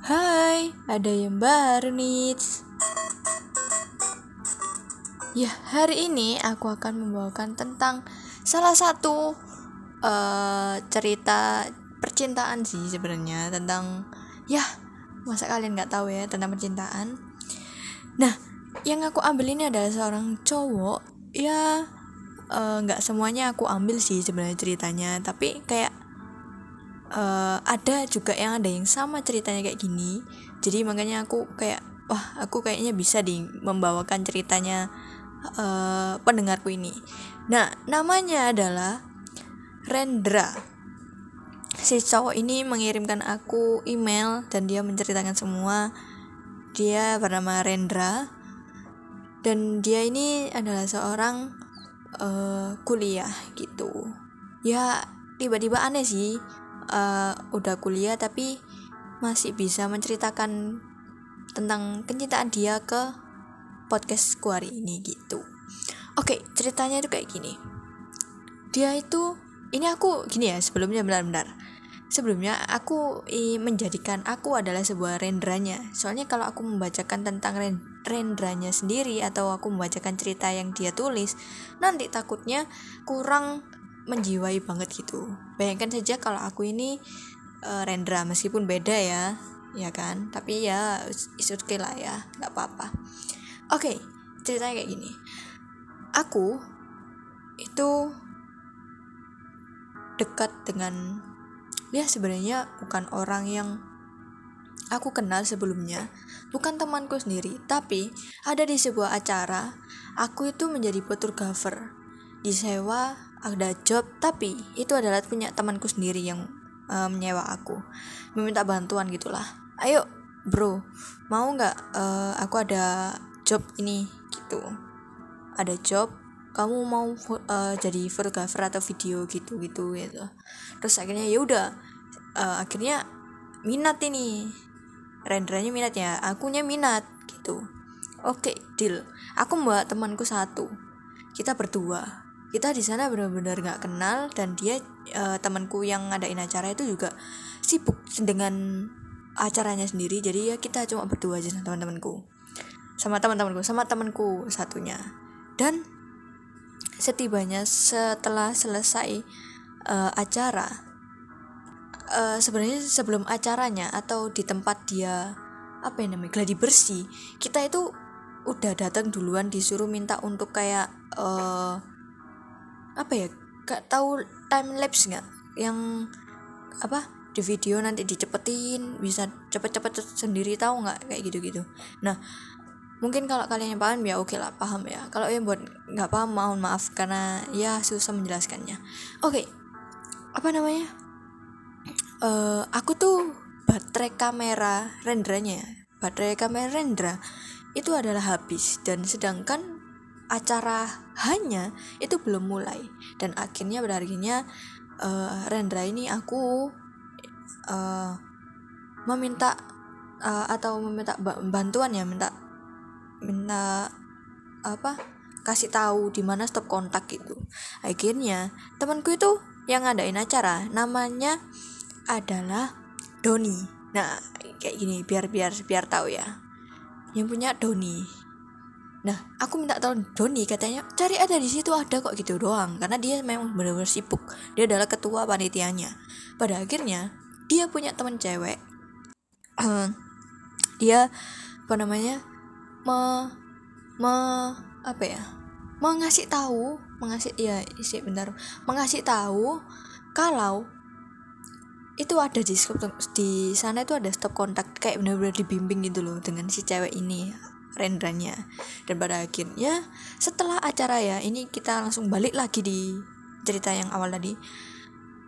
Hai, ada yang baru nih. Ya, hari ini aku akan membawakan tentang salah satu uh, cerita percintaan sih sebenarnya tentang ya masa kalian nggak tahu ya tentang percintaan. Nah, yang aku ambil ini adalah seorang cowok ya eh, nggak uh, semuanya aku ambil sih sebenarnya ceritanya, tapi kayak uh, ada juga yang ada yang sama ceritanya kayak gini. Jadi makanya aku kayak wah aku kayaknya bisa di membawakan ceritanya uh, pendengarku ini. Nah namanya adalah Rendra. Si cowok ini mengirimkan aku email dan dia menceritakan semua. Dia bernama Rendra. Dan dia ini adalah seorang uh, kuliah gitu. Ya tiba-tiba aneh sih uh, udah kuliah tapi masih bisa menceritakan tentang kecintaan dia ke podcast hari ini gitu. Oke, ceritanya itu kayak gini. Dia itu ini aku gini ya sebelumnya benar-benar. Sebelumnya aku menjadikan aku adalah sebuah rendranya. Soalnya kalau aku membacakan tentang rendranya sendiri atau aku membacakan cerita yang dia tulis, nanti takutnya kurang menjiwai banget gitu. Bayangkan saja kalau aku ini uh, Rendra meskipun beda ya ya kan? Tapi ya is okay lah ya nggak apa-apa. Oke okay, ceritanya kayak gini. Aku itu dekat dengan ya sebenarnya bukan orang yang aku kenal sebelumnya bukan temanku sendiri tapi ada di sebuah acara aku itu menjadi fotografer disewa ada job tapi itu adalah punya temanku sendiri yang uh, menyewa aku. Meminta bantuan gitulah. Ayo bro mau nggak uh, aku ada job ini gitu. Ada job? Kamu mau uh, jadi fotografer atau video gitu gitu gitu. Terus akhirnya ya udah uh, akhirnya minat ini. Rendernya minat ya akunya minat gitu. Oke okay, deal. Aku membawa temanku satu. Kita berdua kita di sana benar-benar nggak kenal dan dia uh, temanku yang ngadain acara itu juga sibuk dengan acaranya sendiri. Jadi ya kita cuma berdua aja sama teman-temanku. Sama teman-temanku sama temanku satunya. Dan setibanya setelah selesai uh, acara uh, sebenarnya sebelum acaranya atau di tempat dia apa yang namanya gladi bersih kita itu udah datang duluan disuruh minta untuk kayak uh, apa ya? Gak tahu time lapse nggak yang apa? Di video nanti dicepetin bisa cepet-cepet sendiri tahu nggak kayak gitu-gitu. Nah mungkin kalau kalian yang paham ya oke lah paham ya. Kalau yang buat nggak paham mohon maaf karena ya susah menjelaskannya. Oke apa namanya? Uh, aku tuh baterai kamera rendernya baterai kamera render itu adalah habis dan sedangkan acara hanya itu belum mulai. Dan akhirnya pada akhirnya uh, Rendra ini aku uh, meminta uh, atau meminta bantuan ya minta minta apa kasih tahu di mana stop kontak gitu akhirnya temanku itu yang ngadain acara namanya adalah Doni. Nah kayak gini biar biar biar tahu ya. Yang punya Doni Nah, aku minta tolong Doni katanya cari ada di situ ada kok gitu doang karena dia memang benar-benar sibuk. Dia adalah ketua panitianya. Pada akhirnya dia punya teman cewek. dia apa namanya? me me apa ya? mengasih tahu, mengasih ya isi bentar, mengasih tahu kalau itu ada di di sana itu ada stop kontak kayak benar-benar dibimbing gitu loh dengan si cewek ini rendranya dan pada akhirnya setelah acara ya ini kita langsung balik lagi di cerita yang awal tadi.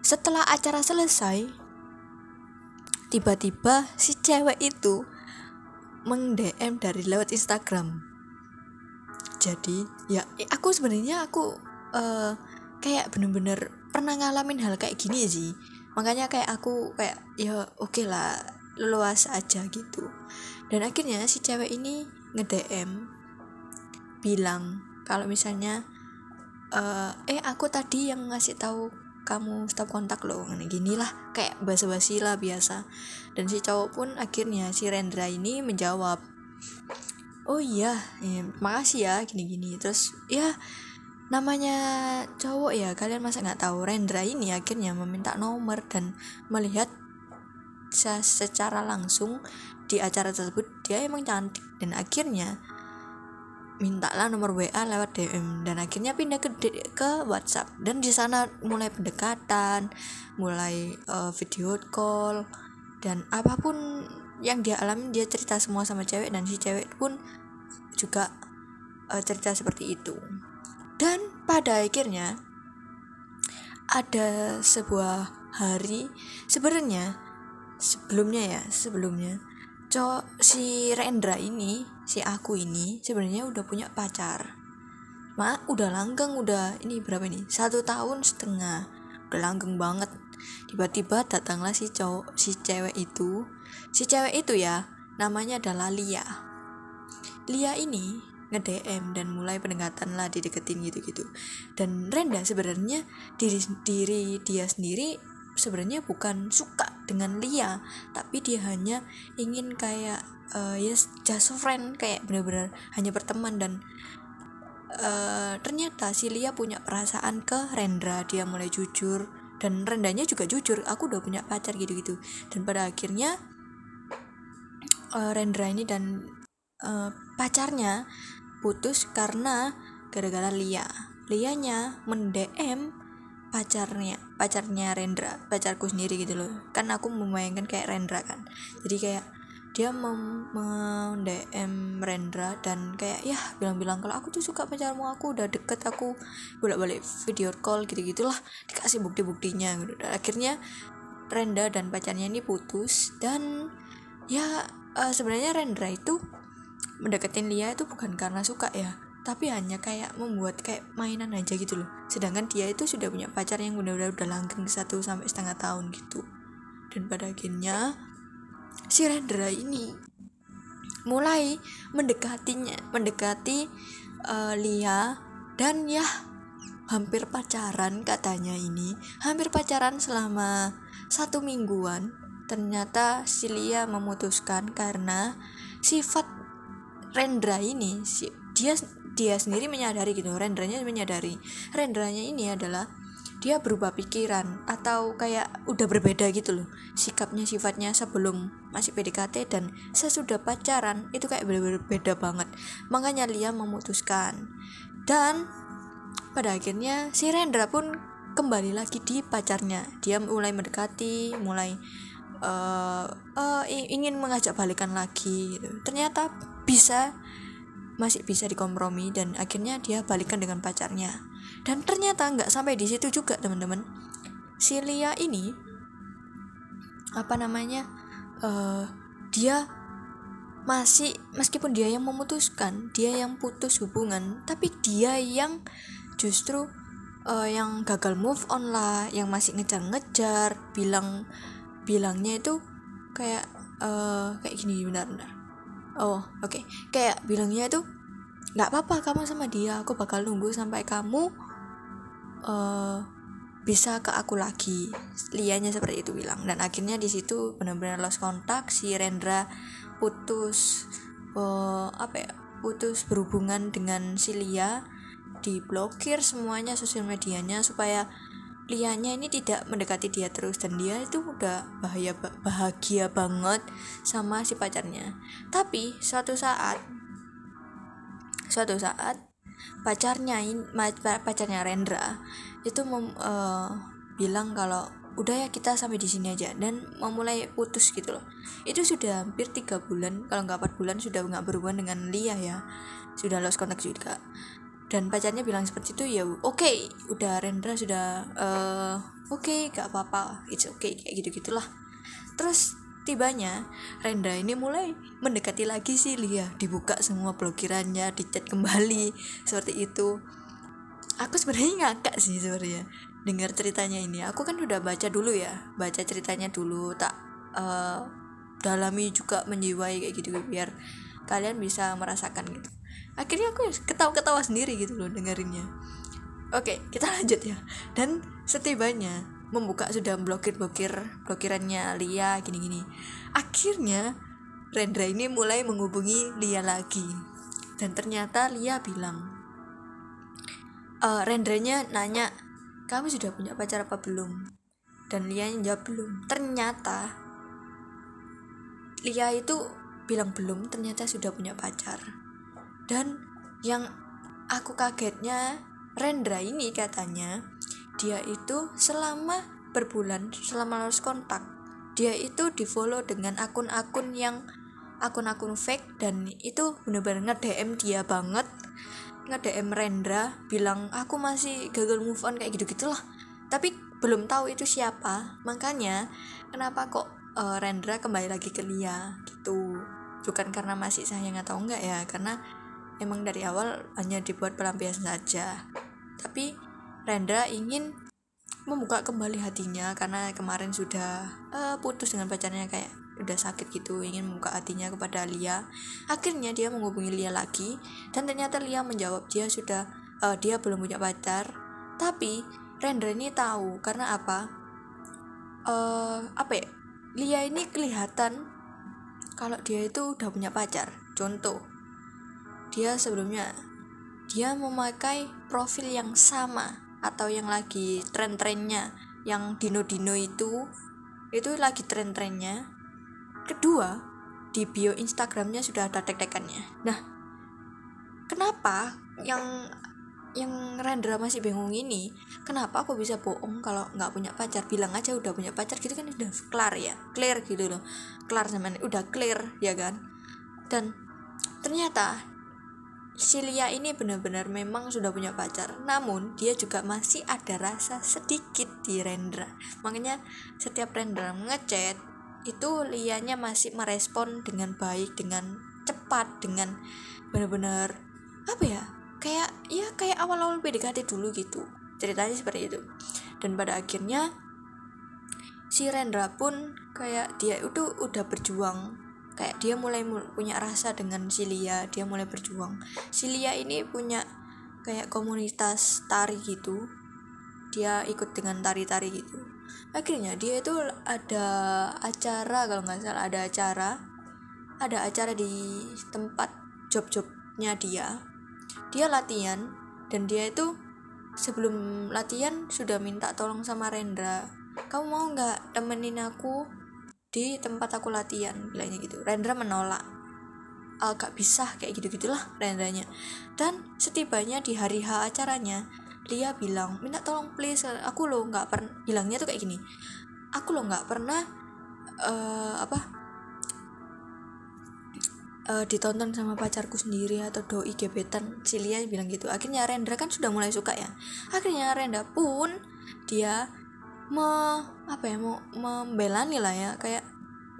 Setelah acara selesai tiba-tiba si cewek itu meng-DM dari lewat Instagram. Jadi ya aku sebenarnya aku uh, kayak bener-bener pernah ngalamin hal kayak gini sih. Makanya kayak aku kayak ya oke okay lah luas aja gitu dan akhirnya si cewek ini nge-DM bilang kalau misalnya uh, eh aku tadi yang ngasih tahu kamu stop kontak loh gini lah kayak basa-basi lah biasa. Dan si cowok pun akhirnya si Rendra ini menjawab oh iya ya, makasih ya gini-gini. Terus ya namanya cowok ya kalian masa nggak tahu? Rendra ini akhirnya meminta nomor dan melihat secara langsung di acara tersebut dia emang cantik. Dan akhirnya mintalah nomor WA lewat DM dan akhirnya pindah ke ke WhatsApp. Dan di sana mulai pendekatan, mulai uh, video call dan apa pun yang dia alami dia cerita semua sama cewek. Dan si cewek pun juga uh, cerita seperti itu. Dan pada akhirnya ada sebuah hari sebenarnya sebelumnya ya sebelumnya cowok si Rendra ini si aku ini sebenarnya udah punya pacar. Ma udah langgeng udah ini berapa ini? Satu tahun setengah. Udah langgeng banget. Tiba-tiba datanglah si cowok si cewek itu. Si cewek itu ya namanya adalah Lia. Lia ini nge-DM dan mulai pendekatan lah dideketin gitu-gitu. Dan Renda sebenarnya diri diri dia sendiri sebenarnya bukan suka dengan Lia tapi dia hanya ingin kayak uh, ya just friend kayak benar-benar hanya berteman dan uh, ternyata si Lia punya perasaan ke Rendra dia mulai jujur dan Rendanya juga jujur aku udah punya pacar gitu-gitu. Dan pada akhirnya uh, Rendra ini dan uh, pacarnya putus karena gara-gara Lia. Lianya mendm pacarnya pacarnya Rendra pacarku sendiri gitu loh. Kan aku membayangkan kayak Rendra kan. Jadi kayak dia mem, DM Rendra dan kayak ya bilang-bilang kalau aku tuh suka pacarmu aku udah deket aku bolak-balik video call gitu gitulah dikasih bukti-buktinya gitu. Dan akhirnya Rendra dan pacarnya ini putus dan ya uh, sebenarnya Rendra itu mendeketin Lia itu bukan karena suka ya tapi hanya kayak membuat kayak mainan aja gitu loh. Sedangkan dia itu sudah punya pacar yang benar-benar udah langgeng satu sampai setengah tahun gitu. Dan pada akhirnya si Rendra ini mulai mendekatinya mendekati uh, Lia dan ya hampir pacaran katanya ini. Hampir pacaran selama satu mingguan. Ternyata si Lia memutuskan karena sifat Rendra ini si dia dia sendiri menyadari gitu rendernya menyadari. Rendernya ini adalah dia berubah pikiran atau kayak udah berbeda gitu loh sikapnya sifatnya sebelum masih PDKT dan sesudah pacaran itu kayak bener-bener beda banget. Makanya Lia memutuskan. Dan pada akhirnya si Rendra pun kembali lagi di pacarnya. Dia mulai mendekati mulai uh, uh, ingin mengajak balikan lagi gitu. ternyata bisa masih bisa dikompromi dan akhirnya dia balikan dengan pacarnya. Dan ternyata nggak sampai di situ juga teman-teman. Si Lia ini apa namanya uh, dia masih meskipun dia yang memutuskan dia yang putus hubungan tapi dia yang justru uh, yang gagal move on lah yang masih ngejar-ngejar bilang bilangnya itu kayak uh, kayak gini benar-benar oh oke okay. kayak bilangnya itu nggak apa-apa kamu sama dia aku bakal nunggu sampai kamu uh, bisa ke aku lagi lianya seperti itu bilang dan akhirnya di situ benar-benar lost kontak si Rendra putus uh, apa ya putus berhubungan dengan si Lia diblokir semuanya sosial medianya supaya lianya ini tidak mendekati dia terus dan dia itu udah bahaya bahagia banget sama si pacarnya. Tapi suatu saat suatu saat pacarnya pacarnya Rendra itu mem, uh, bilang kalau udah ya kita sampai di sini aja dan memulai putus gitu loh. Itu sudah hampir tiga bulan kalau nggak empat bulan sudah nggak berhubungan dengan Lia ya. Sudah lost contact juga dan pacarnya bilang seperti itu ya oke okay, udah Rendra sudah uh, oke okay, gak apa-apa it's okay kayak gitu gitulah terus tibanya Rendra ini mulai mendekati lagi sih Lia. Dibuka semua blokirannya dicat kembali seperti itu. Aku sebenarnya ngakak sih sebenarnya dengar ceritanya ini. Aku kan udah baca dulu ya baca ceritanya dulu tak uh, dalami juga menjiwai kayak gitu biar kalian bisa merasakan gitu akhirnya aku ketawa-ketawa sendiri gitu loh dengerinnya. Oke kita lanjut ya. Dan setibanya membuka sudah blokir blokir blokirannya Lia gini gini akhirnya Rendra ini mulai menghubungi Lia lagi. Dan ternyata Lia bilang uh, Rendranya nanya kamu sudah punya pacar apa belum? Dan Lia jawab belum. Ternyata Lia itu bilang belum ternyata sudah punya pacar dan yang aku kagetnya Rendra ini katanya dia itu selama berbulan selama harus kontak dia itu di follow dengan akun-akun yang akun-akun fake dan itu bener-bener nge-DM dia banget. nge-DM Rendra bilang aku masih gagal move on kayak gitu gitulah tapi belum tahu itu siapa. Makanya kenapa kok uh, Rendra kembali lagi ke Lia gitu. Bukan karena masih sayang atau enggak ya karena emang dari awal hanya dibuat pelampiasan saja. Tapi Rendra ingin membuka kembali hatinya karena kemarin sudah uh, putus dengan pacarnya kayak udah sakit gitu ingin membuka hatinya kepada Lia. Akhirnya dia menghubungi Lia lagi dan ternyata Lia menjawab dia sudah uh, dia belum punya pacar. Tapi Rendra ini tahu karena apa? Uh, apa ya? Lia ini kelihatan kalau dia itu udah punya pacar. Contoh dia sebelumnya dia memakai profil yang sama atau yang lagi tren-trennya yang dino-dino itu itu lagi tren-trennya. Kedua, di bio Instagramnya sudah ada tek-tekannya. Nah, kenapa yang yang Rendra masih bingung ini kenapa aku bisa bohong kalau nggak punya pacar? Bilang aja udah punya pacar gitu kan udah kelar ya clear gitu loh. Kelar sama udah clear ya kan? Dan ternyata Silia ini benar-benar memang sudah punya pacar namun dia juga masih ada rasa sedikit di Rendra. Makanya setiap Rendra ngechat itu lianya masih merespon dengan baik dengan cepat dengan benar-benar apa ya kayak ya kayak awal-awal PDKT dulu gitu ceritanya seperti itu. Dan pada akhirnya si Rendra pun kayak dia itu udah berjuang kayak dia mulai punya rasa dengan si Lia dia mulai berjuang. Si Lia ini punya kayak komunitas tari gitu. Dia ikut dengan tari-tari gitu. Akhirnya dia itu ada acara kalau nggak salah ada acara. Ada acara di tempat job-jobnya dia. Dia latihan dan dia itu sebelum latihan sudah minta tolong sama Rendra. Kamu mau nggak temenin aku di tempat aku latihan bilangnya gitu. Rendra menolak. Agak bisa kayak gitu gitulah Rendranya. Dan setibanya di hari H acaranya Lia bilang minta tolong please. Aku lo nggak pernah bilangnya tuh kayak gini. Aku lo nggak pernah uh, apa uh, ditonton sama pacarku sendiri atau doi gebetan si Lia bilang gitu. Akhirnya Rendra kan sudah mulai suka ya. Akhirnya Rendra pun dia me apa ya mau membelani lah ya kayak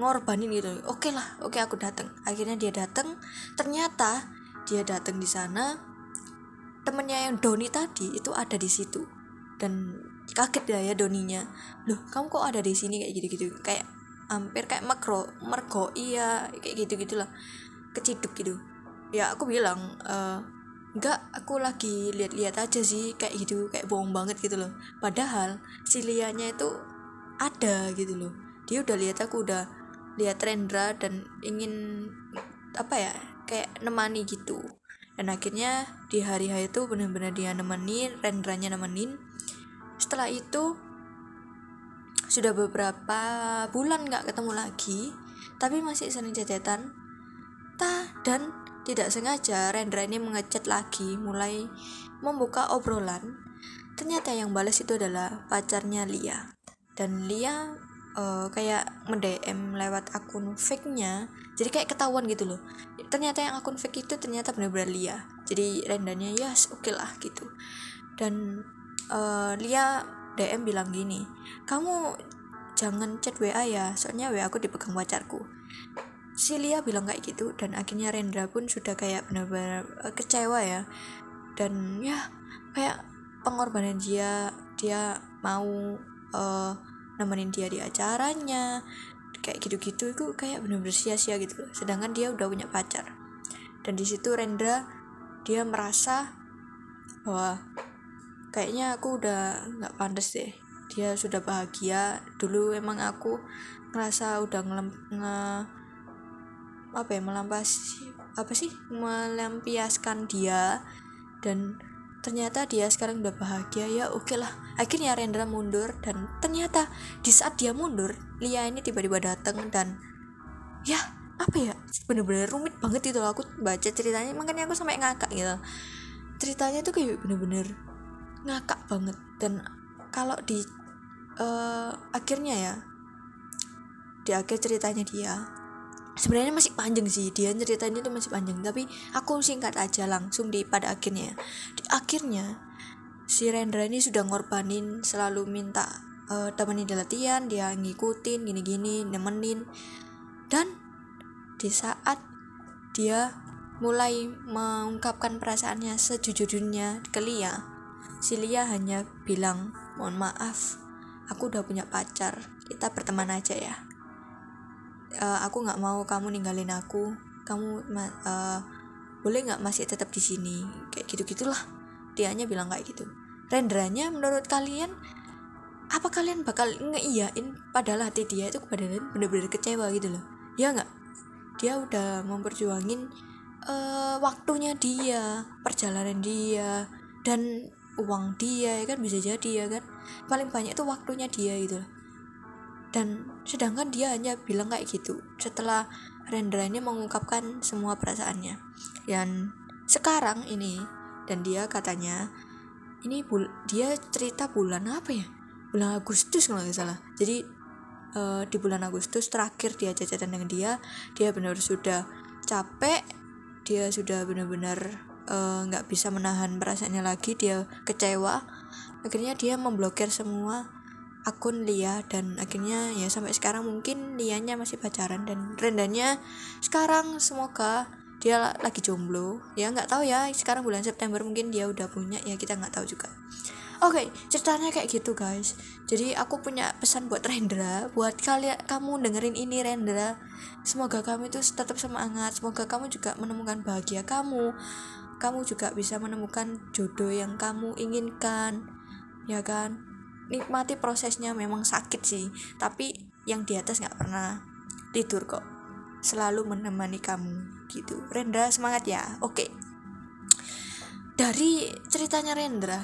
ngorbanin gitu. Oke okay lah oke okay, aku datang akhirnya dia datang ternyata dia datang di sana. Temennya yang Doni tadi itu ada di situ. Dan kaget ya ya Doninya. Loh kamu kok ada di sini? Kayak gitu-gitu. Kayak hampir kayak makro mergo iya kayak gitu gitulah keciduk gitu. Ya aku bilang e, enggak aku lagi lihat-lihat aja sih kayak gitu kayak bohong banget gitu loh. Padahal si Lianya itu ada gitu loh. Dia udah lihat aku udah lihat Rendra dan ingin apa ya kayak nemani gitu. Dan akhirnya di hari hari itu benar-benar dia nemenin Rendranya nemenin. Setelah itu sudah beberapa bulan nggak ketemu lagi tapi masih sering cecetan ta dan tidak sengaja Rendra ini mengecat lagi mulai membuka obrolan. Ternyata yang balas itu adalah pacarnya Lia. Dan Lia uh, kayak mendm lewat akun fake-nya jadi kayak ketahuan gitu loh. Ternyata yang akun fake itu ternyata benar-benar Lia. Jadi rendanya ya yes, oke okay lah gitu. Dan uh, Lia DM bilang gini kamu jangan chat WA ya soalnya WA aku dipegang pacarku si Lia bilang kayak gitu dan akhirnya Rendra pun sudah kayak benar-benar uh, kecewa ya. Dan ya kayak pengorbanan dia dia mau uh, nemenin dia di acaranya kayak gitu-gitu itu kayak bener-bener sia-sia gitu sedangkan dia udah punya pacar. Dan di situ Rendra dia merasa bahwa kayaknya aku udah nggak pantas deh. Dia sudah bahagia. Dulu emang aku ngerasa udah ngelem nge apa ya melampasi apa sih melampiaskan dia. Dan ternyata dia sekarang udah bahagia ya oke okay lah. Akhirnya Rendra mundur dan ternyata di saat dia mundur Lia ini tiba-tiba datang dan ya apa ya bener-bener rumit banget itu aku baca ceritanya makanya aku sampai ngakak gitu. Ceritanya tuh kayak bener-bener ngakak banget. Dan kalau di uh, akhirnya ya di akhir ceritanya dia sebenarnya masih panjang sih dia ceritanya itu masih panjang tapi aku singkat aja langsung di pada akhirnya. Di akhirnya si Rendra ini sudah ngorbanin selalu minta uh, temenin di latihan dia ngikutin gini-gini nemenin. Dan di saat dia mulai mengungkapkan perasaannya sejujurnya ke Lia si Lia hanya bilang mohon maaf aku udah punya pacar kita berteman aja ya uh, aku nggak mau kamu ninggalin aku. Kamu uh, boleh nggak masih tetap di sini? Kayak gitu gitulah dia hanya bilang kayak gitu. Renderanya menurut kalian apa kalian bakal ngeiyain padahal hati dia itu padahal bener-bener kecewa gitu loh? Ya nggak? Dia udah memperjuangin uh, waktunya dia perjalanan dia dan uang dia ya kan? Bisa jadi ya kan? Paling banyak itu waktunya dia gitu loh dan sedangkan dia hanya bilang kayak gitu setelah Rendra ini mengungkapkan semua perasaannya. Dan sekarang ini dan dia katanya ini bul dia cerita bulan apa ya? Bulan Agustus kalau nggak salah. Jadi uh, di bulan Agustus terakhir dia jajan dengan dia dia benar sudah capek dia sudah benar-benar eh, nggak uh, bisa menahan perasaannya lagi dia kecewa. Akhirnya dia memblokir semua akun Lia dan akhirnya ya sampai sekarang mungkin Lianya masih pacaran dan rendanya sekarang. Semoga dia lagi jomblo. Ya nggak tahu ya sekarang bulan September mungkin dia udah punya ya kita nggak tahu juga. Oke okay, ceritanya kayak gitu guys. Jadi aku punya pesan buat Rendra buat kalian kamu dengerin ini Rendra. Semoga kamu itu tetap semangat semoga kamu juga menemukan bahagia kamu. Kamu juga bisa menemukan jodoh yang kamu inginkan ya kan nikmati prosesnya memang sakit sih tapi yang di atas nggak pernah tidur kok selalu menemani kamu gitu. Rendra semangat ya. Oke. Dari ceritanya Rendra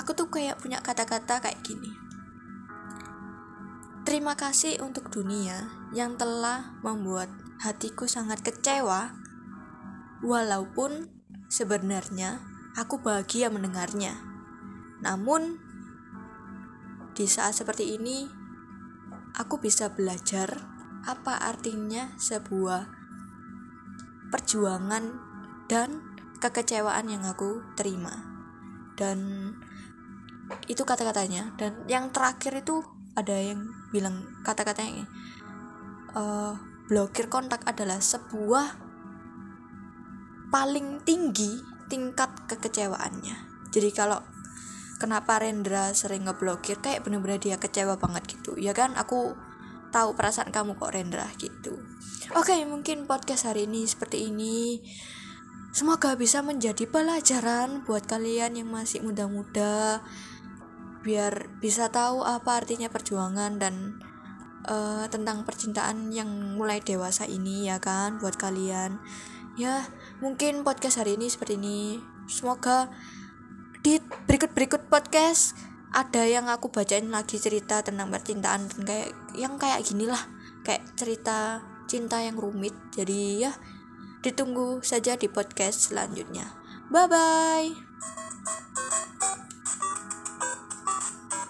aku tuh kayak punya kata-kata kayak gini. Terima kasih untuk dunia yang telah membuat hatiku sangat kecewa walaupun sebenarnya aku bahagia mendengarnya. Namun di saat seperti ini, aku bisa belajar apa artinya sebuah perjuangan dan kekecewaan yang aku terima. Dan itu kata-katanya. Dan yang terakhir itu ada yang bilang kata-katanya uh, blokir kontak adalah sebuah paling tinggi tingkat kekecewaannya. Jadi kalau kenapa Rendra sering ngeblokir kayak bener-bener dia kecewa banget gitu. Ya kan? Aku tahu perasaan kamu kok Rendra gitu. Oke mungkin podcast hari ini seperti ini. Semoga bisa menjadi pelajaran buat kalian yang masih muda-muda biar bisa tahu apa artinya perjuangan dan uh, tentang percintaan yang mulai dewasa ini ya kan buat kalian. Ya mungkin podcast hari ini seperti ini. Semoga di berikut-berikut podcast ada yang aku bacain lagi cerita tentang percintaan dan kayak yang kayak gini lah kayak cerita cinta yang rumit. Jadi ya ditunggu saja di podcast selanjutnya. Bye bye